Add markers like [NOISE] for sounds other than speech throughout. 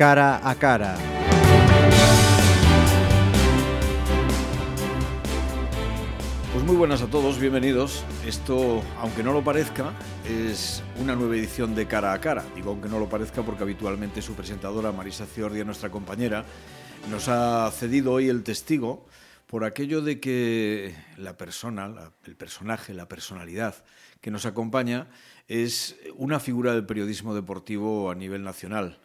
cara a cara. Pues muy buenas a todos, bienvenidos. Esto, aunque no lo parezca, es una nueva edición de Cara a Cara. Digo aunque no lo parezca porque habitualmente su presentadora, Marisa Ciordia, nuestra compañera, nos ha cedido hoy el testigo por aquello de que la persona, el personaje, la personalidad que nos acompaña es una figura del periodismo deportivo a nivel nacional.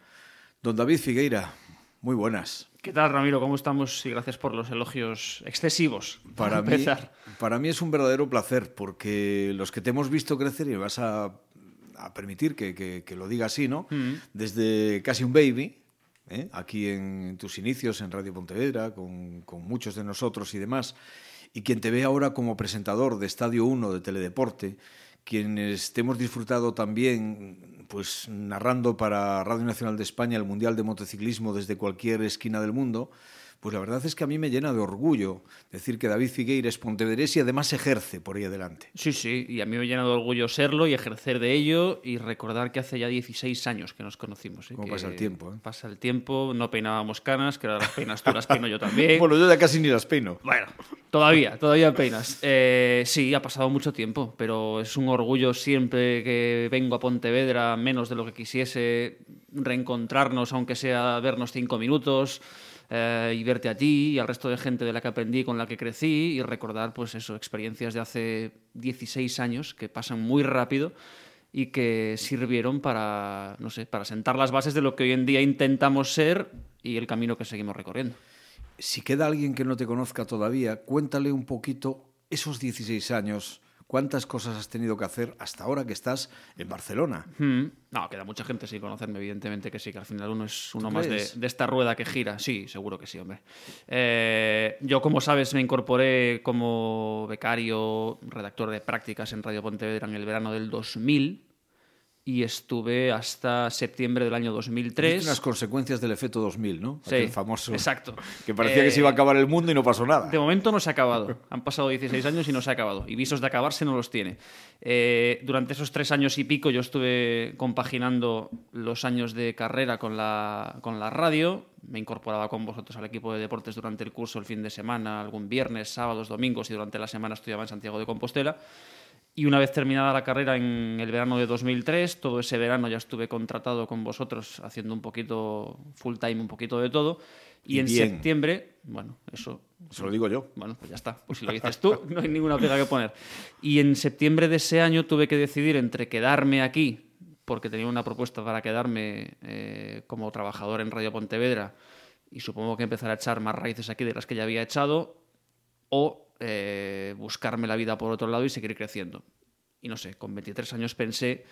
Don David Figueira, muy buenas. ¿Qué tal, Ramiro? ¿Cómo estamos? Y gracias por los elogios excesivos. Para [LAUGHS] mí, empezar. para mí es un verdadero placer porque los que te hemos visto crecer y me vas a, a permitir que, que- que lo diga así, ¿no? Desde casi un baby, ¿eh? aquí en tus inicios en Radio Pontevedra, con, con muchos de nosotros y demás, y quien te ve ahora como presentador de Estadio 1 de Teledeporte, quienes hemos disfrutado también pues narrando para Radio Nacional de España el Mundial de Motociclismo desde cualquier esquina del mundo, pues la verdad es que a mí me llena de orgullo decir que David Figueira es pontevedrés y además ejerce por ahí adelante. Sí, sí, y a mí me llena de orgullo serlo y ejercer de ello y recordar que hace ya 16 años que nos conocimos. ¿eh? Cómo Que pasa el tiempo, ¿eh? Pasa el tiempo, no peinábamos canas, que ahora las peinas tú, las peino yo también. [LAUGHS] Bueno, yo ya casi ni las peino. Bueno, todavía, todavía apenas. Eh, sí, ha pasado mucho tiempo, pero es un orgullo siempre que vengo a Pontevedra, menos de lo que quisiese, reencontrarnos, aunque sea vernos cinco minutos. Eh, y verte a ti y al resto de gente de la que aprendí, con la que crecí y recordar, pues eso, experiencias de hace 16 años que pasan muy rápido y que sirvieron para, no sé, para sentar las bases de lo que hoy en día intentamos ser y el camino que seguimos recorriendo. Si queda alguien que no te conozca todavía, cuéntale un poquito esos 16 años, cuántas cosas has tenido que hacer hasta ahora que estás en Barcelona. Hmm. No, queda mucha gente sin conocerme, evidentemente que sí, que al final uno es uno más de, esta rueda que gira. Sí, seguro que sí, hombre. Eh, yo, como sabes, me incorporé como becario, redactor de prácticas en Radio Pontevedra en el verano del 2000 y estuve hasta septiembre del año Tuviste 2003. unas consecuencias del efecto 2000, ¿no? Sí, Aquel famoso. exacto. Que parecía que se iba a Eh, acabar el mundo y no pasó nada. De momento no se ha acabado. Han pasado 16 años y no se ha acabado. Y visos de acabarse no los tiene. Eh, durante esos tres años y pico yo estuve compaginando los años de carrera con la, con la radio. Me incorporaba con vosotros al equipo de deportes durante el curso el fin de semana, algún viernes, sábados, domingos y durante la semana estudiaba en Santiago de Compostela. Y una vez terminada la carrera en el verano de 2003, todo ese verano ya estuve contratado con vosotros haciendo un poquito full time, un poquito de todo. Y, en bien. septiembre, bueno, eso Se lo digo yo. bueno, pues ya está. Pues si lo dices tú, [LAUGHS] no hay ninguna pega que poner. Y en septiembre de ese año tuve que decidir entre quedarme aquí, porque tenía una propuesta para quedarme eh, como trabajador en Radio Pontevedra, y supongo que empezar a echar más raíces aquí de las que ya había echado, o eh, buscarme la vida por otro lado y seguir creciendo. Y no sé, con 23 años pensé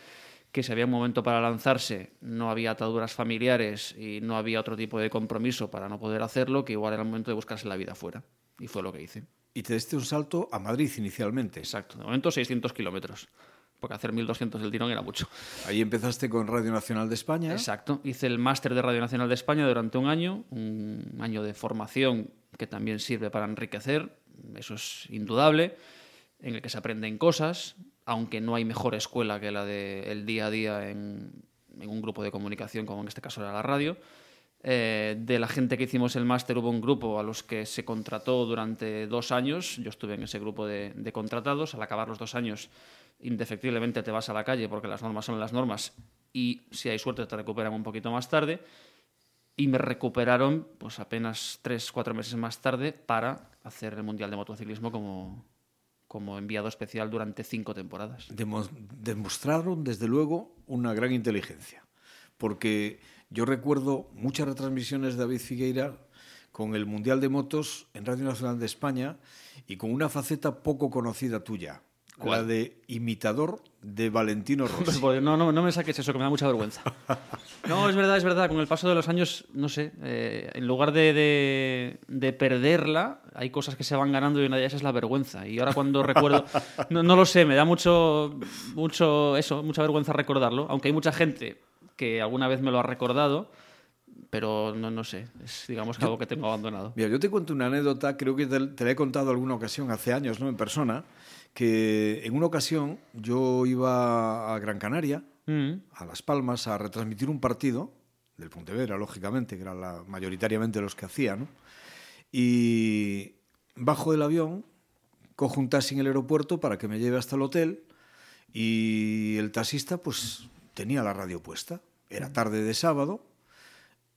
que si había un momento para lanzarse, no había ataduras familiares y no había otro tipo de compromiso para no poder hacerlo, que igual era el momento de buscarse la vida fuera. Y fue lo que hice. Y te diste un salto a Madrid inicialmente. Exacto. De momento 600 kilómetros. Porque hacer 1200 del tirón era mucho. Ahí empezaste con Radio Nacional de España. Exacto. Hice el máster de Radio Nacional de España durante un año, un año de formación que también sirve para enriquecer, eso es indudable, en el que se aprenden cosas, aunque no hay mejor escuela que la del día a día en, en un grupo de comunicación, como en este caso era la radio. Eh, de la gente que hicimos el máster hubo un grupo a los que se contrató durante dos años. Yo estuve en ese grupo de, de contratados. Al acabar los dos años, indefectiblemente te vas a la calle porque las normas son las normas y si hay suerte te recuperan un poquito más tarde. Y me recuperaron pues apenas tres, cuatro meses más tarde para hacer el Mundial de Motociclismo como, como enviado especial durante cinco temporadas. Demo- demostraron, desde luego, una gran inteligencia. Porque yo recuerdo muchas retransmisiones de David Figueira con el Mundial de Motos en Radio Nacional de España y con una faceta poco conocida tuya, la ¿Cuál? de imitador de Valentino [LAUGHS] Rossi. Pues no, no, no me saques eso, que me da mucha vergüenza. [LAUGHS] No, es verdad, es verdad. Con el paso de los años, no sé, eh, en lugar de, de- de perderla, hay cosas que se van ganando y una de ellas es la vergüenza. Y ahora cuando recuerdo, [LAUGHS] no, no lo sé, me da mucho, mucho eso, mucha vergüenza recordarlo. Aunque hay mucha gente que alguna vez me lo ha recordado, pero no, no sé, es digamos que algo que tengo abandonado. Mira, yo te cuento una anécdota, creo que te, te la he contado alguna ocasión hace años, ¿no? En persona, que en una ocasión yo iba a Gran Canaria, Mm. a Las Palmas, a retransmitir un partido del Pontevedra, lógicamente, que eran la, mayoritariamente los que hacía, ¿no? Y bajo del avión, cojo un taxi en el aeropuerto para que me lleve hasta el hotel y el taxista pues tenía la radio puesta. Era tarde de sábado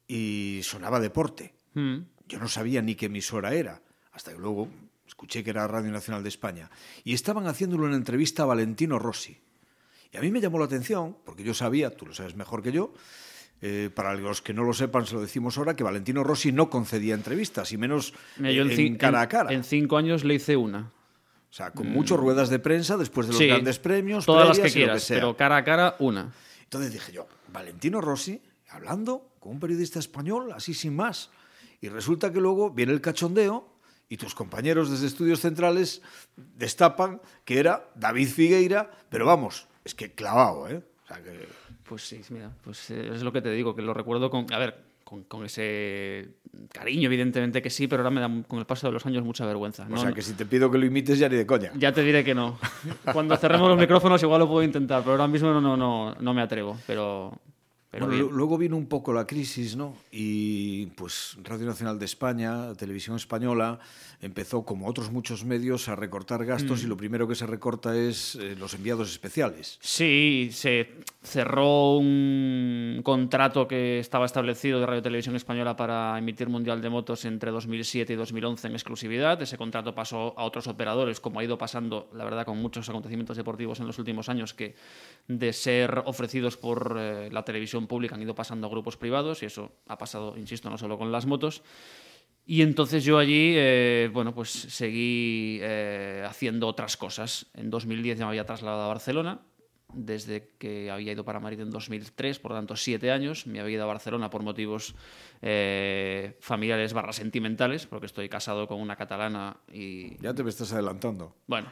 y sonaba deporte. Mm. Yo no sabía ni qué emisora era, hasta que luego escuché que era Radio Nacional de España. Y estaban haciéndole una entrevista a Valentino Rossi. Y a mí me llamó la atención, porque yo sabía, tú lo sabes mejor que yo, eh, para los que no lo sepan, se lo decimos ahora, que Valentino Rossi no concedía entrevistas, y menos Mira, yo en, en cin- cara a cara. en cinco años le hice una. O sea, con muchas ruedas de prensa después de los Sí, grandes premios. Todas las que quieras, sea. pero cara a cara, una. Entonces dije yo, Valentino Rossi, hablando con un periodista español, así sin más. Y resulta que luego viene el cachondeo y tus compañeros desde estudios centrales destapan que era David Figueira, pero vamos, es que clavado, ¿eh? O sea que... Pues sí, mira, pues eh, es lo que te digo, que lo recuerdo con, a ver, con, con ese cariño, evidentemente que sí, pero ahora me da con el paso de los años mucha vergüenza. O No- sea que si te pido que lo imites ya ni de coña. Ya te diré que no. [LAUGHS] Cuando cerremos los micrófonos igual lo puedo intentar, pero ahora mismo no, no, no, no me atrevo. Pero, pero Bueno, luego vino un poco la crisis, ¿no? Y pues Radio Nacional de España, Televisión Española, empezó, como otros muchos medios, a recortar gastos Mm. y lo primero que se recorta es eh, los enviados especiales. Sí, se cerró un contrato que estaba establecido de Radio Televisión Española para emitir Mundial de Motos entre 2007 y 2011 en exclusividad. Ese contrato pasó a otros operadores, como ha ido pasando, la verdad, con muchos acontecimientos deportivos en los últimos años, que de ser ofrecidos por eh, la televisión pública han ido pasando a grupos privados, y eso ha pasado, insisto, no solo con las motos. Y entonces yo allí, eh, bueno, pues seguí eh, haciendo otras cosas. En 2010 ya me había trasladado a Barcelona, desde que había ido para Madrid en 2003, por lo tanto siete años. Me había ido a Barcelona por motivos eh, familiares barra sentimentales, porque estoy casado con una catalana y... Ya te me estás adelantando. Bueno,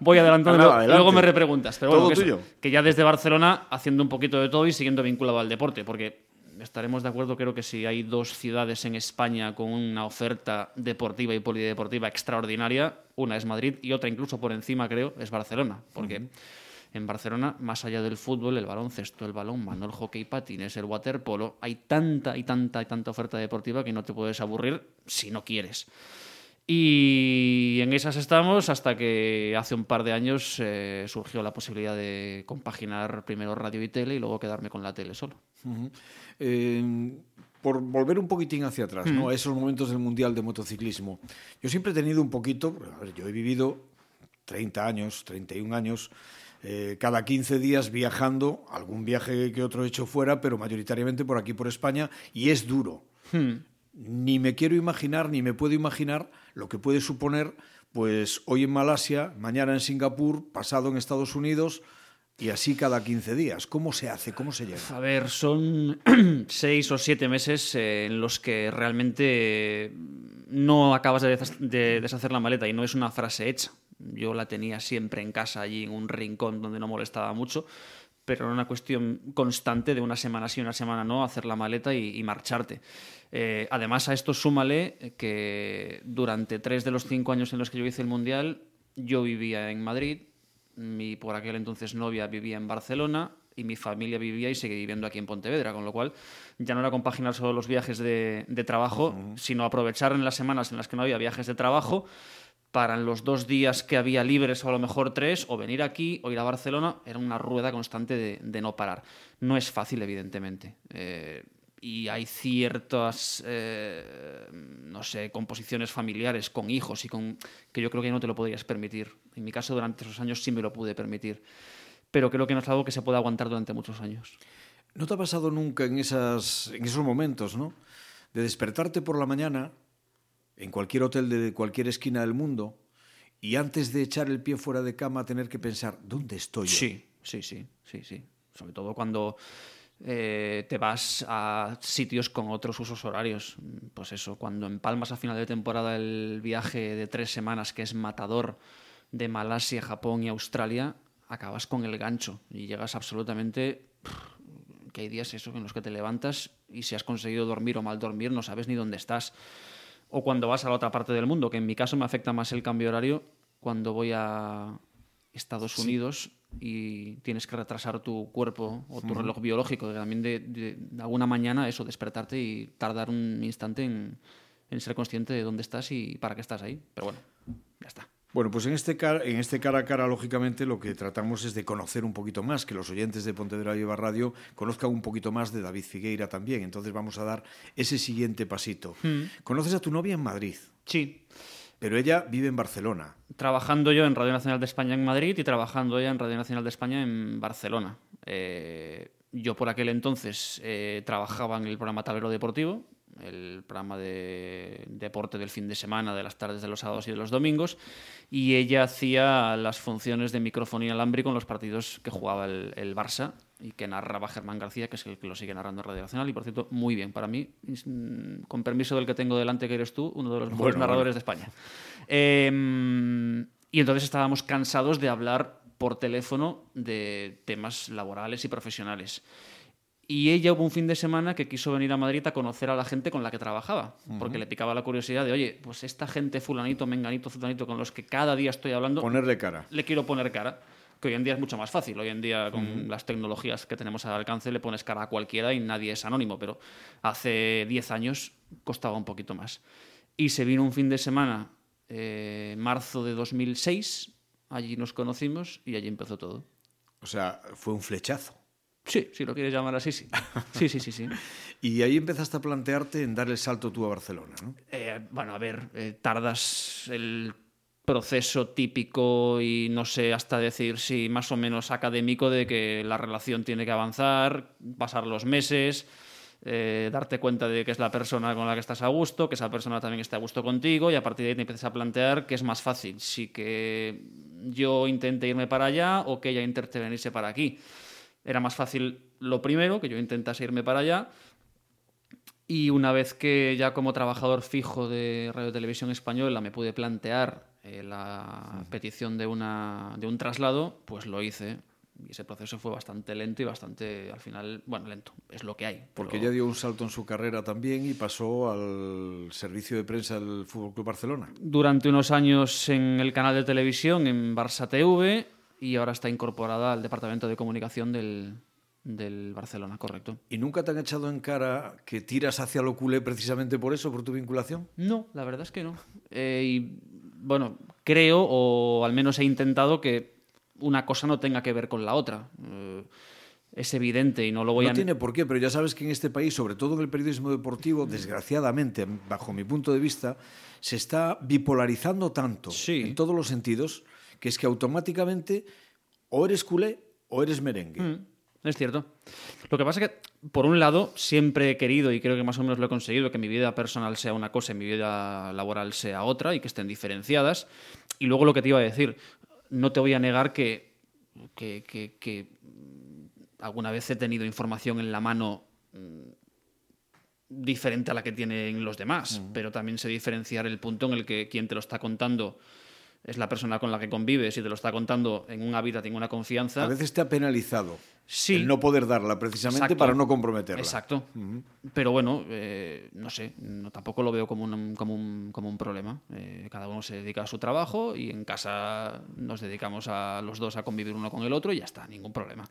voy adelantando, [LAUGHS] luego- me repreguntas. Pero bueno, Todo que, eso- que ya desde Barcelona haciendo un poquito de todo y siguiendo vinculado al deporte, porque estaremos de acuerdo, creo que si hay dos ciudades en España con una oferta deportiva y polideportiva extraordinaria, una es Madrid y otra incluso por encima, creo, es Barcelona, porque en Barcelona, más allá del fútbol, el baloncesto, el balón, mano, el hockey, patines, el waterpolo, hay tanta y tanta y tanta oferta deportiva que no te puedes aburrir si no quieres. Y en esas estamos hasta que hace un par de años eh, surgió la posibilidad de compaginar primero radio y tele y luego quedarme con la tele solo. Eh, por volver un poquitín hacia atrás, ¿no? a esos momentos del Mundial de Motociclismo. Yo siempre he tenido un poquito, a ver, yo he vivido 30 años, 31 años, eh, cada 15 días viajando, algún viaje que otro he hecho fuera, pero mayoritariamente por aquí, por España, y es duro. Ni me quiero imaginar, ni me puedo imaginar lo que puede suponer, pues hoy en Malasia, mañana en Singapur, pasado en Estados Unidos, y así cada 15 días. ¿Cómo se hace? ¿Cómo se llega? A ver, son [CLEARS THROAT] seis o siete meses eh, en los que realmente no acabas de deshacer la maleta y no es una frase hecha. Yo la tenía siempre en casa, allí en un rincón donde no molestaba mucho, pero era una cuestión constante de una semana sí, una semana no, hacer la maleta y, y marcharte. Eh, además, a esto súmale que durante tres de los cinco años en los que yo hice el Mundial, yo vivía en Madrid, mi por aquel entonces novia vivía en Barcelona y mi familia vivía y sigue viviendo aquí en Pontevedra, con lo cual ya no era compaginar solo los viajes de, de trabajo, sino aprovechar en las semanas en las que no había viajes de trabajo para los dos días que había libres o a lo mejor tres, o venir aquí o ir a Barcelona, era una rueda constante de, no parar. No es fácil, evidentemente. Eh, y hay ciertas, eh, no sé, composiciones familiares con hijos y con que yo creo que no te lo podrías permitir. En mi caso, durante esos años sí me lo pude permitir. Pero creo que no es algo que se pueda aguantar durante muchos años. ¿No te ha pasado nunca en, en esos momentos, ¿no? De despertarte por la mañana en cualquier hotel de cualquier esquina del mundo y antes de echar el pie fuera de cama tener que pensar, ¿dónde estoy yo? Sí, sí, sí, sí, sí. Sobre todo cuando eh, te vas a sitios con otros usos horarios. Pues eso, cuando empalmas a final de temporada el viaje de tres semanas que es matador de Malasia, Japón y Australia, acabas con el gancho y llegas absolutamente... que hay días eso en los que te levantas y si has conseguido dormir o mal dormir no sabes ni dónde estás. O cuando vas a la otra parte del mundo, que en mi caso me afecta más el cambio horario cuando voy a Estados Unidos y tienes que retrasar tu cuerpo o tu reloj biológico, que también de, de, de, alguna mañana eso, despertarte y tardar un instante en, en ser consciente de dónde estás y para qué estás ahí. Pero bueno, ya está. Bueno, pues en este, cara, en este cara a cara, lógicamente, lo que tratamos es de conocer un poquito más, que los oyentes de Pontevedra Viva Radio conozcan un poquito más de David Figueira también. Entonces vamos a dar ese siguiente pasito. Mm. ¿Conoces a tu novia en Madrid? Sí. Pero ella vive en Barcelona. Trabajando yo en Radio Nacional de España en Madrid y trabajando ella en Radio Nacional de España en Barcelona. Eh, yo por aquel entonces eh, trabajaba en el programa Tablero Deportivo, el programa de deporte del fin de semana, de las tardes de los sábados y de los domingos, y ella hacía las funciones de micrófono inalámbrico en los partidos que jugaba el, el, Barça y que narraba Germán García, que es el que lo sigue narrando en Radio Nacional, y por cierto, muy bien, para mí, con permiso del que tengo delante, que eres tú, uno de los mejores bueno, narradores bueno. de España. Eh, y entonces estábamos cansados de hablar por teléfono de temas laborales y profesionales. Y ella hubo un fin de semana que quiso venir a Madrid a conocer a la gente con la que trabajaba, uh -huh. porque le picaba la curiosidad de, oye, pues esta gente fulanito, menganito, fulanito, con los que cada día estoy hablando... Ponerle cara. Le quiero poner cara, que hoy en día es mucho más fácil. Hoy en día, con uh -huh. las tecnologías que tenemos al alcance, le pones cara a cualquiera y nadie es anónimo, pero hace 10 años costaba un poquito más. Y se vino un fin de semana, eh, marzo de 2006, allí nos conocimos y allí empezó todo. O sea, fue un flechazo. Sí, si lo quieres llamar así, sí. Sí, sí, sí, sí. [LAUGHS] y ahí empezaste a plantearte en dar el salto tú a Barcelona, ¿no? Eh, bueno, a ver, eh, tardas el proceso típico y no sé hasta decir si más o menos académico de que la relación tiene que avanzar, pasar los meses, eh, darte cuenta de que es la persona con la que estás a gusto, que esa persona también está a gusto contigo y a partir de ahí te empiezas a plantear qué es más fácil, si que yo intente irme para allá o que ella intente venirse para aquí. Era más fácil lo primero, que yo intentase irme para allá. Y una vez que ya como trabajador fijo de Radio Televisión Española me pude plantear eh, la sí. petición de, una, de un traslado, pues lo hice. Y ese proceso fue bastante lento y bastante, al final, bueno, lento, es lo que hay. Porque pero... ya dio un salto en su carrera también y pasó al servicio de prensa del Fútbol Club Barcelona. Durante unos años en el canal de televisión, en Barça TV, y ahora está incorporada al departamento de comunicación del, del, Barcelona, correcto. ¿Y nunca te han echado en cara que tiras hacia lo culé precisamente por eso, por tu vinculación? No, la verdad es que no. Eh, y bueno, creo, o al menos he intentado que una cosa no tenga que ver con la otra. Eh, es evidente y no lo voy no a... No tiene por qué, pero ya sabes que en este país, sobre todo en el periodismo deportivo, desgraciadamente, bajo mi punto de vista, se está bipolarizando tanto sí. en todos los sentidos que es que automáticamente o eres culé o eres merengue. Mm, es cierto. Lo que pasa es que, por un lado, siempre he querido, y creo que más o menos lo he conseguido, que mi vida personal sea una cosa y mi vida laboral sea otra y que estén diferenciadas. Y luego lo que te iba a decir, no te voy a negar que, que, que, que alguna vez he tenido información en la mano mm, diferente a la que tienen los demás, uh -huh. pero también sé diferenciar el punto en el que quien te lo está contando es la persona con la que convives y te lo está contando en un hábitat, en una confianza. A veces te ha penalizado sí. el no poder darla, precisamente Exacto. para no comprometerla. Exacto. Uh -huh. Pero bueno, eh, no sé, no, tampoco lo veo como un, como un, como un problema. Eh, cada uno se dedica a su trabajo y en casa nos dedicamos a los dos a convivir uno con el otro y ya está, ningún problema.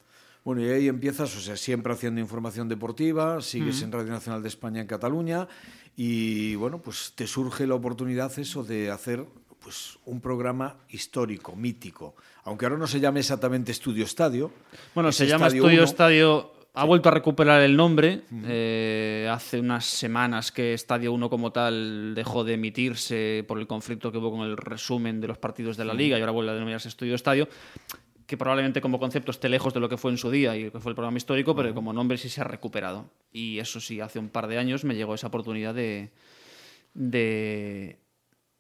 Bueno, y ahí empiezas, o sea, siempre haciendo información deportiva, sigues uh -huh. en Radio Nacional de España en Cataluña y bueno, pues te surge la oportunidad eso de hacer pues un programa histórico, mítico, aunque ahora no se llame exactamente Estudio Estadio. Bueno, se llama Estudio 1. Estadio ha vuelto a recuperar el nombre. Eh, hace unas semanas que Estadio 1 como tal dejó de emitirse por el conflicto que hubo con el resumen de los partidos de la Liga y ahora vuelve a denominarse Estudio Estadio que probablemente como concepto esté lejos de lo que fue en su día y que fue el programa histórico, pero como nombre sí se ha recuperado. Y eso sí, hace un par de años me llegó esa oportunidad de, de,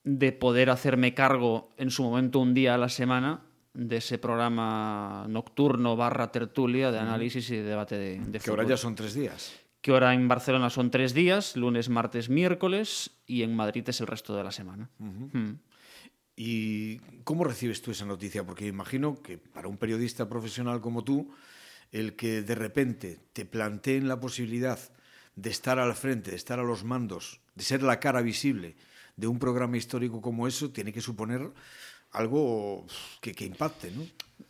de poder hacerme cargo en su momento un día a la semana de ese programa nocturno barra tertulia de análisis y de debate de, de fútbol. ahora ya son tres días. Que ahora en Barcelona son tres días, lunes, martes, miércoles, y en Madrid es el resto de la semana. Uh -huh. mm. ¿Y cómo recibes tú esa noticia? Porque imagino que para un periodista profesional como tú, el que de repente te planteen la posibilidad de estar al frente, de estar a los mandos, de ser la cara visible de un programa histórico como eso, tiene que suponer algo que, que impacte, ¿no?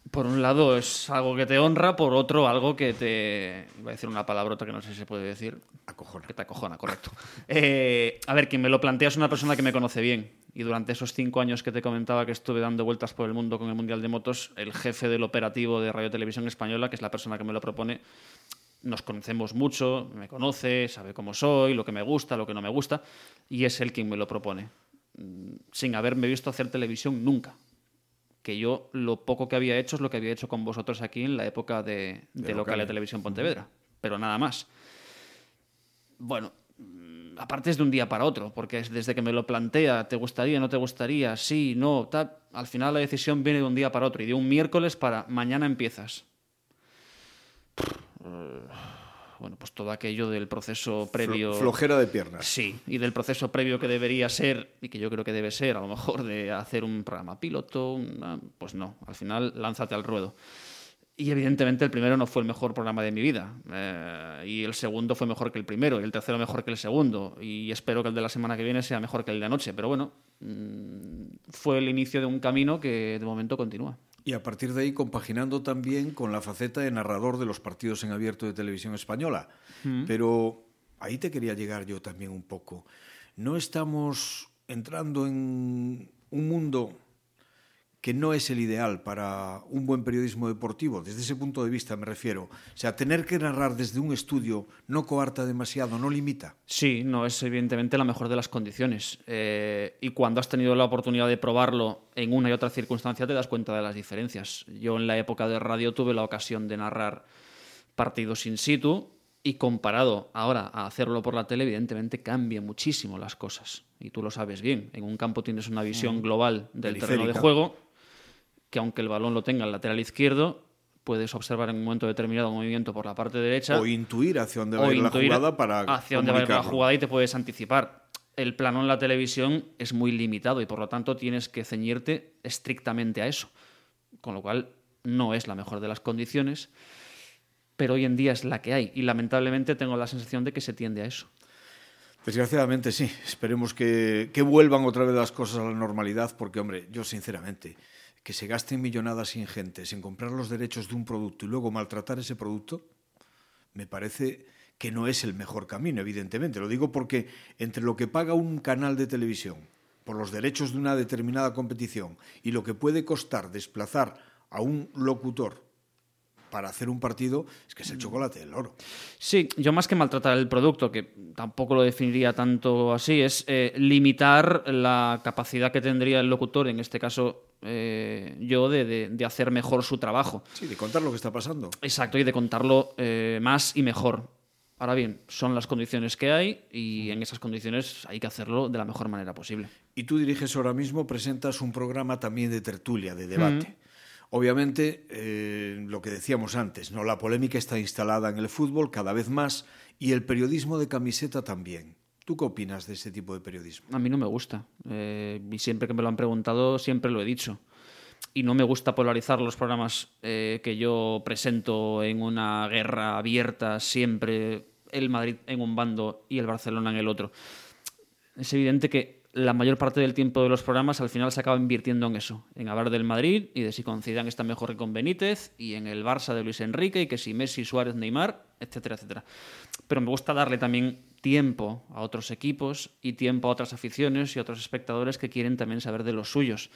Por un lado es algo que te honra, por otro algo que te... Voy a decir una palabrota que no sé si se puede decir. Acojona. Que te acojona, correcto. [LAUGHS] Eh, a ver, quien me lo plantea es una persona que me conoce bien. Y durante esos cinco años que te comentaba que estuve dando vueltas por el mundo con el Mundial de Motos, el jefe del operativo de Radio Televisión Española, que es la persona que me lo propone, nos conocemos mucho, me conoce, sabe cómo soy, lo que me gusta, lo que no me gusta, y es él quien me lo propone. Mm, sin haberme visto hacer televisión nunca que yo lo poco que había hecho es lo que había hecho con vosotros aquí en la época de, de, de local de televisión Pontevedra, pero nada más. Bueno, mm, aparte es de un día para otro, porque es desde que me lo plantea, ¿te gustaría, no te gustaría? Sí, no, tal. Al final la decisión viene de un día para otro y de un miércoles para mañana empiezas. Bueno, pues todo aquello del proceso previo. Flojera de piernas. Sí, y del proceso previo que debería ser, y que yo creo que debe ser, a lo mejor, de hacer un programa piloto, una... pues no, al final lánzate al ruedo. Y evidentemente el primero no fue el mejor programa de mi vida. Eh, y el segundo fue mejor que el primero. Y el tercero mejor que el segundo. Y espero que el de la semana que viene sea mejor que el de anoche. Pero bueno, mmm, fue el inicio de un camino que de momento continúa. Y a partir de ahí compaginando también con la faceta de narrador de los partidos en abierto de televisión española. Mm. Pero ahí te quería llegar yo también un poco. No estamos entrando en un mundo que no es el ideal para un buen periodismo deportivo, desde ese punto de vista me refiero. O sea, tener que narrar desde un estudio no coarta demasiado, no limita. Sí, no es evidentemente la mejor de las condiciones. Eh, y cuando has tenido la oportunidad de probarlo en una y otra circunstancia, te das cuenta de las diferencias. Yo en la época de radio tuve la ocasión de narrar partidos in situ y comparado ahora a hacerlo por la tele, evidentemente cambia muchísimo las cosas. Y tú lo sabes bien. En un campo tienes una visión global del terreno de juego que aunque el balón lo tenga el lateral izquierdo, puedes observar en un momento determinado un movimiento por la parte derecha. O intuir hacia dónde va a ir la jugada para. Hacia dónde va a ir la jugada y te puedes anticipar. El plano en la televisión es muy limitado y por lo tanto tienes que ceñirte estrictamente a eso. Con lo cual no es la mejor de las condiciones, pero hoy en día es la que hay y lamentablemente tengo la sensación de que se tiende a eso. Desgraciadamente sí, esperemos que, que vuelvan otra vez las cosas a la normalidad porque, hombre, yo sinceramente que se gasten millonadas ingentes en comprar los derechos de un producto y luego maltratar ese producto, me parece que no es el mejor camino, evidentemente. Lo digo porque entre lo que paga un canal de televisión por los derechos de una determinada competición y lo que puede costar desplazar a un locutor para hacer un partido es que es el chocolate del oro. Sí, yo más que maltratar el producto, que tampoco lo definiría tanto así, es eh, limitar la capacidad que tendría el locutor, en este caso eh, yo de, de, de, hacer mejor su trabajo. Sí, de contar lo que está pasando. Exacto, y de contarlo eh, más y mejor. Ahora bien, son las condiciones que hay y en esas condiciones hay que hacerlo de la mejor manera posible. Y tú diriges ahora mismo, presentas un programa también de tertulia, de debate. Mm. Obviamente, eh, lo que decíamos antes, ¿no? la polémica está instalada en el fútbol cada vez más y el periodismo de camiseta también. ¿Tú qué opinas de ese tipo de periodismo? A mí no me gusta. Eh, y siempre que me lo han preguntado, siempre lo he dicho. Y no me gusta polarizar los programas eh, que yo presento en una guerra abierta, siempre el Madrid en un bando y el Barcelona en el otro. Es evidente que la mayor parte del tiempo de los programas al final se acaba invirtiendo en eso, en hablar del Madrid y de si con Zidane está mejor que con Benítez y en el Barça de Luis Enrique y que si Messi, Suárez, Neymar, etcétera, etcétera. Pero me gusta darle también tiempo a otros equipos y tiempo a otras aficiones y a otros espectadores que quieren también saber de los suyos.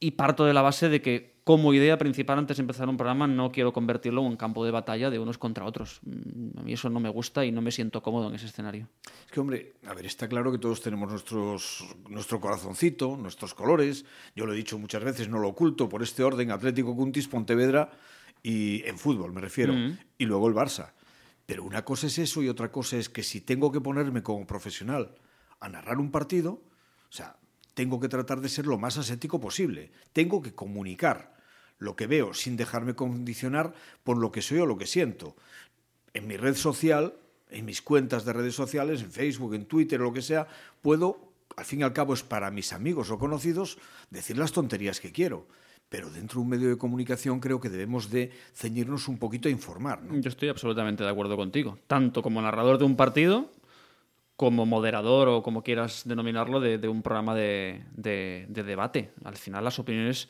Y parto de la base de que como idea principal antes de empezar un programa no quiero convertirlo en un campo de batalla de unos contra otros. Mm, a mí eso no me gusta y no me siento cómodo en ese escenario. Es que, hombre, a ver, está claro que todos tenemos nuestros, nuestro corazoncito, nuestros colores. Yo lo he dicho muchas veces, no lo oculto, por este orden, Atlético Cuntis, Pontevedra y en fútbol me refiero. Mm. Y luego el Barça. Pero una cosa es eso y otra cosa es que si tengo que ponerme como profesional a narrar un partido, o sea, tengo que tratar de ser lo más ascético posible. Tengo que comunicar lo que veo sin dejarme condicionar por lo que soy o lo que siento. En mi red social, en mis cuentas de redes sociales, en Facebook, en Twitter lo que sea, puedo, al fin y al cabo es para mis amigos o conocidos, decir las tonterías que quiero. Pero dentro de un medio de comunicación creo que debemos de ceñirnos un poquito a informar. Yo estoy absolutamente de acuerdo contigo. Tanto como narrador de un partido como moderador o como quieras denominarlo de, de un programa de, de, de, debate. Al final las opiniones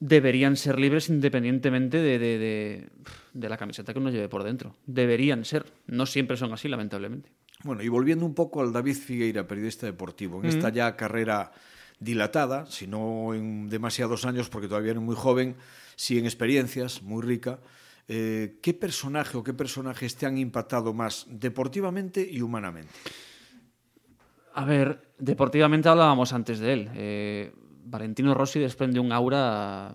deberían ser libres independientemente de, la camiseta que uno lleve por dentro. Deberían ser. No siempre son así, lamentablemente. Bueno, y volviendo un poco al David Figueira, periodista deportivo, en esta ya carrera dilatada, si no en demasiados años, porque todavía es muy joven, sí en experiencias, muy rica, eh, ¿qué personaje o qué personajes te han impactado más deportivamente y humanamente? A ver, deportivamente hablábamos antes de él. Eh, Valentino Rossi desprende un aura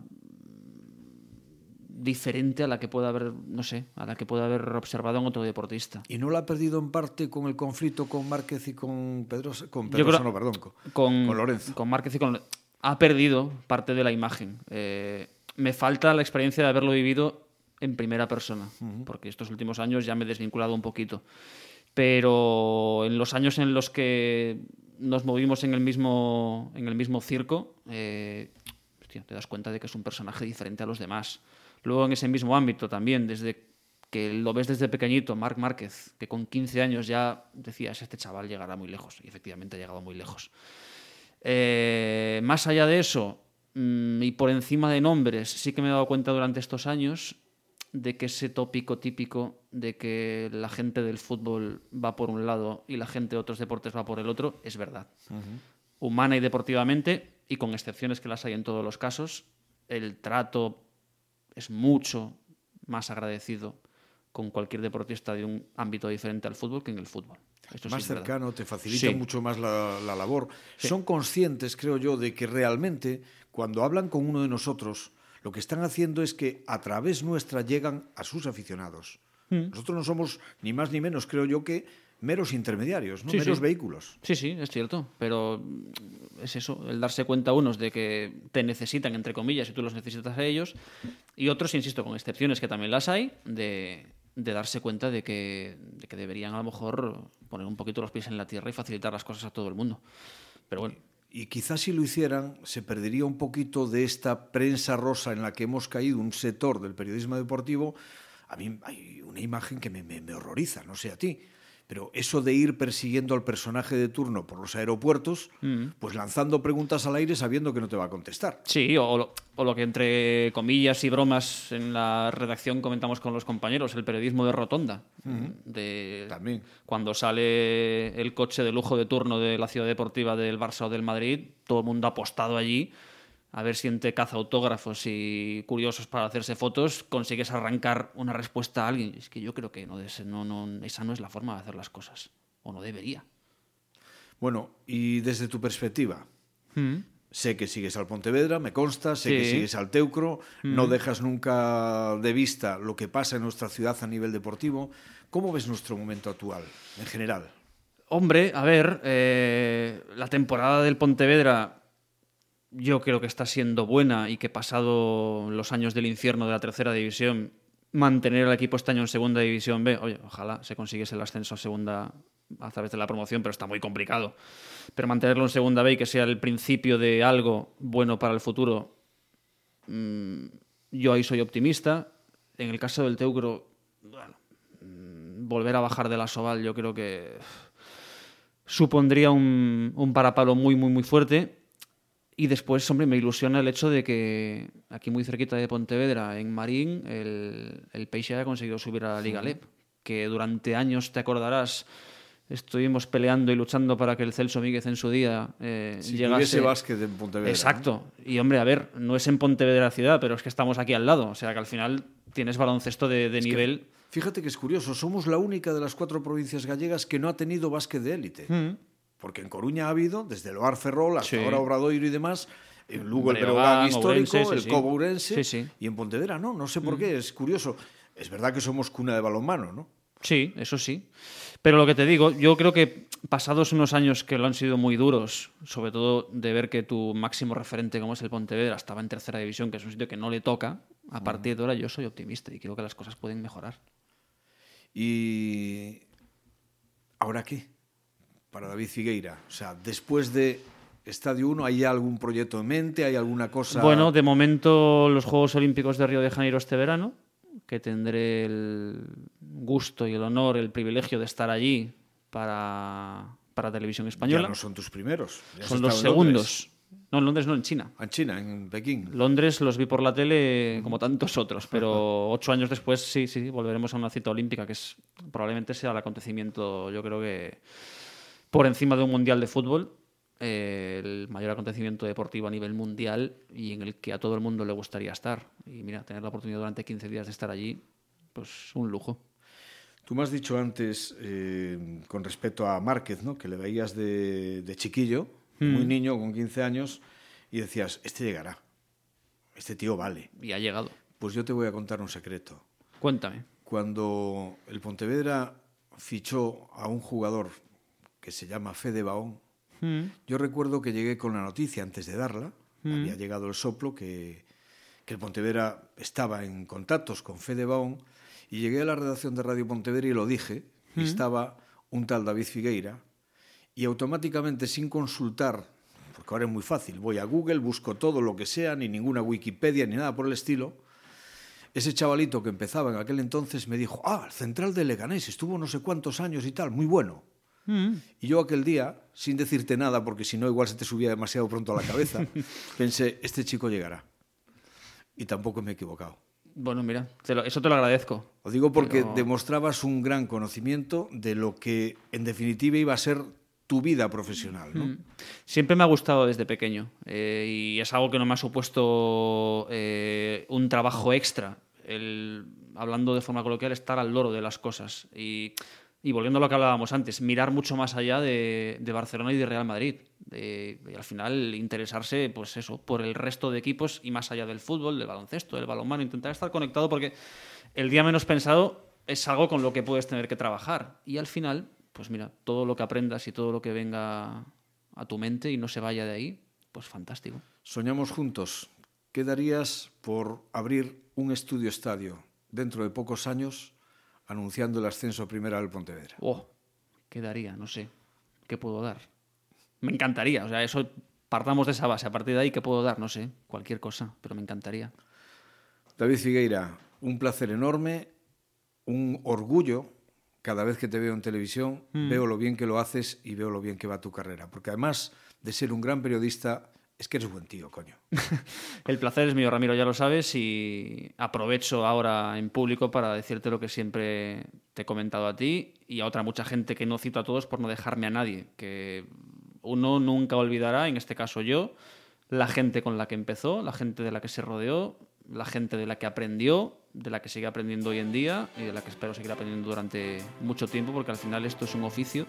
diferente a la que pueda haber, no sé, a la que pueda haber observado en otro deportista. ¿Y no lo ha perdido en parte con el conflicto con Márquez y con Pedrosa, con Pedrosa, no, perdón, con, con, con, Lorenzo? Con Márquez y con ha perdido parte de la imagen. Eh, me falta la experiencia de haberlo vivido en primera persona, porque estos últimos años ya me he desvinculado un poquito. Pero en los años en los que nos movimos en el mismo, en el mismo circo, eh, te das cuenta de que es un personaje diferente a los demás. Luego en ese mismo ámbito también, desde que lo ves desde pequeñito, Marc Márquez, que con 15 años ya decías, este chaval llegará muy lejos, y efectivamente ha llegado muy lejos. Eh, más allá de eso, mm, y por encima de nombres, sí que me he dado cuenta durante estos años de que ese tópico típico de que la gente del fútbol va por un lado y la gente de otros deportes va por el otro es verdad. Humana y deportivamente, y con excepciones que las hay en todos los casos, el trato es mucho más agradecido con cualquier deportista de un ámbito diferente al fútbol que en el fútbol. más cercano, te facilita mucho más la, labor. Son conscientes, creo yo, de que realmente cuando hablan con uno de nosotros, lo que están haciendo es que a través nuestra llegan a sus aficionados. Mm. Nosotros no somos ni más ni menos, creo yo, que meros intermediarios, ¿no? meros vehículos. Sí, sí, es cierto, pero es eso, el darse cuenta unos de que te necesitan, entre comillas, y tú los necesitas a ellos, y otros, insisto, con excepciones que también las hay, de, darse cuenta de que, de que deberían a lo mejor poner un poquito los pies en la tierra y facilitar las cosas a todo el mundo. Pero bueno. Y quizás si lo hicieran, se perdería un poquito de esta prensa rosa en la que hemos caído, un sector del periodismo deportivo. A mí hay una imagen que me, me, horroriza, no sé a ti. Pero eso de ir persiguiendo al personaje de turno por los aeropuertos, mm. pues lanzando preguntas al aire sabiendo que no te va a contestar. Sí, o lo, o lo, que entre comillas y bromas en la redacción comentamos con los compañeros, el periodismo de rotonda. de También. Cuando sale el coche de lujo de turno de la ciudad deportiva del Barça o del Madrid, todo el mundo ha apostado allí a ver si entre caza autógrafos y curiosos para hacerse fotos consigues arrancar una respuesta a alguien. Es que yo creo que no, no, esa no es la forma de hacer las cosas, o no debería. Bueno, y desde tu perspectiva, mm. sé que sigues al Pontevedra, me consta, sé que sigues al Teucro, no mm. dejas nunca de vista lo que pasa en nuestra ciudad a nivel deportivo. ¿Cómo ves nuestro momento actual, en general? Hombre, a ver, eh, la temporada del Pontevedra yo creo que está siendo buena y que pasado los años del infierno de la tercera división, mantener al equipo este año en segunda división B, oye, ojalá se consiguiese el ascenso a segunda a través de la promoción, pero está muy complicado. Pero mantenerlo en segunda B y que sea el principio de algo bueno para el futuro, mm, yo ahí soy optimista. En el caso del Teucro, bueno, mm, volver a bajar de la Soval yo creo que supondría un, un parapalo muy, muy, muy fuerte y después, hombre, me ilusiona el hecho de que aquí muy cerquita de Pontevedra, en Marín, el, el Peixe haya conseguido subir a la Liga LEP, que durante años, te acordarás, estuvimos peleando y luchando para que el Celso Míguez en su día eh, si llegase... básquet en Pontevedra. Exacto. Y hombre, a ver, no es en Pontevedra ciudad, pero es que estamos aquí al lado. O sea que al final tienes baloncesto de, nivel... fíjate que es curioso, somos la única de las cuatro provincias gallegas que no ha tenido básquet de élite. Mm. Porque en Coruña ha habido, desde el Ferrol hasta ahora Obradoiro y demás, en Lugo el Breogán histórico, el Cobo Urense, y en Pontevedra no, no sé por mm. qué, es curioso. Es verdad que somos cuna de balonmano, ¿no? Sí, eso sí. Pero lo que te digo, yo creo que pasados unos años que lo han sido muy duros, sobre todo de ver que tu máximo referente, como es el Pontevedra, estaba en tercera división, que es un sitio que no le toca, a partir de ahora yo soy optimista y creo que las cosas pueden mejorar. ¿Y ahora qué? Para David Figueira? O sea, después de Estadio 1, ¿hay algún proyecto en mente? ¿Hay alguna cosa? Bueno, de momento los Juegos Olímpicos de Río de Janeiro este verano, que tendré el gusto y el honor, el privilegio de estar allí para, para televisión española. Ya no son tus primeros. Ya Son los segundos. No, en Londres no, en China. En China, en Pekín. Londres los vi por la tele como tantos otros, pero ocho años después sí, sí, volveremos a una cita olímpica, que es probablemente sea el acontecimiento, yo creo que por encima de un mundial de fútbol, eh, el mayor acontecimiento deportivo a nivel mundial y en el que a todo el mundo le gustaría estar. Y mira, tener la oportunidad durante 15 días de estar allí, pues un lujo. Tú me has dicho antes, eh, con respecto a Márquez, ¿no? que le veías de, de chiquillo, muy niño, con 15 años, y decías, este llegará, este tío vale. Y ha llegado. Pues yo te voy a contar un secreto. Cuéntame. Cuando el Pontevedra fichó a un jugador que se llama Fede Baón, yo recuerdo que llegué con la noticia antes de darla, había llegado el soplo que, que el Pontevedra estaba en contactos con Fede Baón, y llegué a la redacción de Radio Pontevedra y lo dije, y estaba un tal David Figueira, y automáticamente sin consultar, porque ahora es muy fácil, voy a Google, busco todo lo que sea, ni ninguna Wikipedia, ni nada por el estilo, ese chavalito que empezaba en aquel entonces me dijo, ah, el central de Leganés, estuvo no sé cuántos años y tal, muy bueno. Y yo aquel día, sin decirte nada, porque si no igual se te subía demasiado pronto a la cabeza, [LAUGHS] pensé, este chico llegará. Y tampoco me he equivocado. Bueno, mira, te lo- eso te lo agradezco. Lo digo porque Pero- demostrabas un gran conocimiento de lo que en definitiva iba a ser tu vida profesional. ¿no? Siempre me ha gustado desde pequeño eh, y es algo que no me ha supuesto eh, un trabajo extra, el, hablando de forma coloquial, estar al loro de las cosas. Y, y volviendo a lo que hablábamos antes, mirar mucho más allá de, Barcelona y de Real Madrid. Y al final interesarse, pues eso, por el resto de equipos y más allá del fútbol, del baloncesto, del balonmano, intentar estar conectado porque el día menos pensado es algo con lo que puedes tener que trabajar. Y al final, pues mira, todo lo que aprendas y todo lo que venga a tu mente y no se vaya de ahí, pues fantástico. Soñamos juntos. ¿Qué darías por abrir un estudio estadio dentro de pocos años anunciando el ascenso a primera del Pontevedra? Oh, ¿qué daría? No sé. ¿Qué puedo dar? Me encantaría. O sea, eso partamos de esa base. A partir de ahí, ¿qué puedo dar? No sé. Cualquier cosa, pero me encantaría. David Figueira, un placer enorme, un orgullo. Cada vez que te veo en televisión, veo lo bien que lo haces y veo lo bien que va tu carrera. Porque además de ser un gran periodista, es que eres buen tío, coño. [LAUGHS] El placer es mío, Ramiro, ya lo sabes, y aprovecho ahora en público para decirte lo que siempre te he comentado a ti y a otra mucha gente que no cito a todos por no dejarme a nadie, que uno nunca olvidará, en este caso yo, la gente con la que empezó, la gente de la que se rodeó, la gente de la que aprendió, de la que sigue aprendiendo hoy en día y de la que espero seguir aprendiendo durante mucho tiempo, porque al final esto es un oficio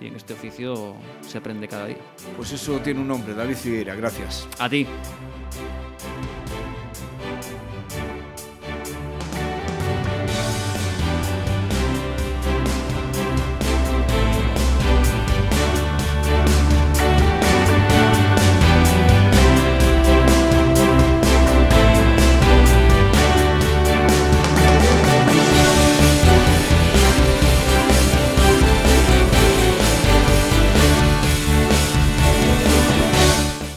y en este oficio se aprende cada día. Pues eso tiene un nombre, David Figueira, gracias. A ti.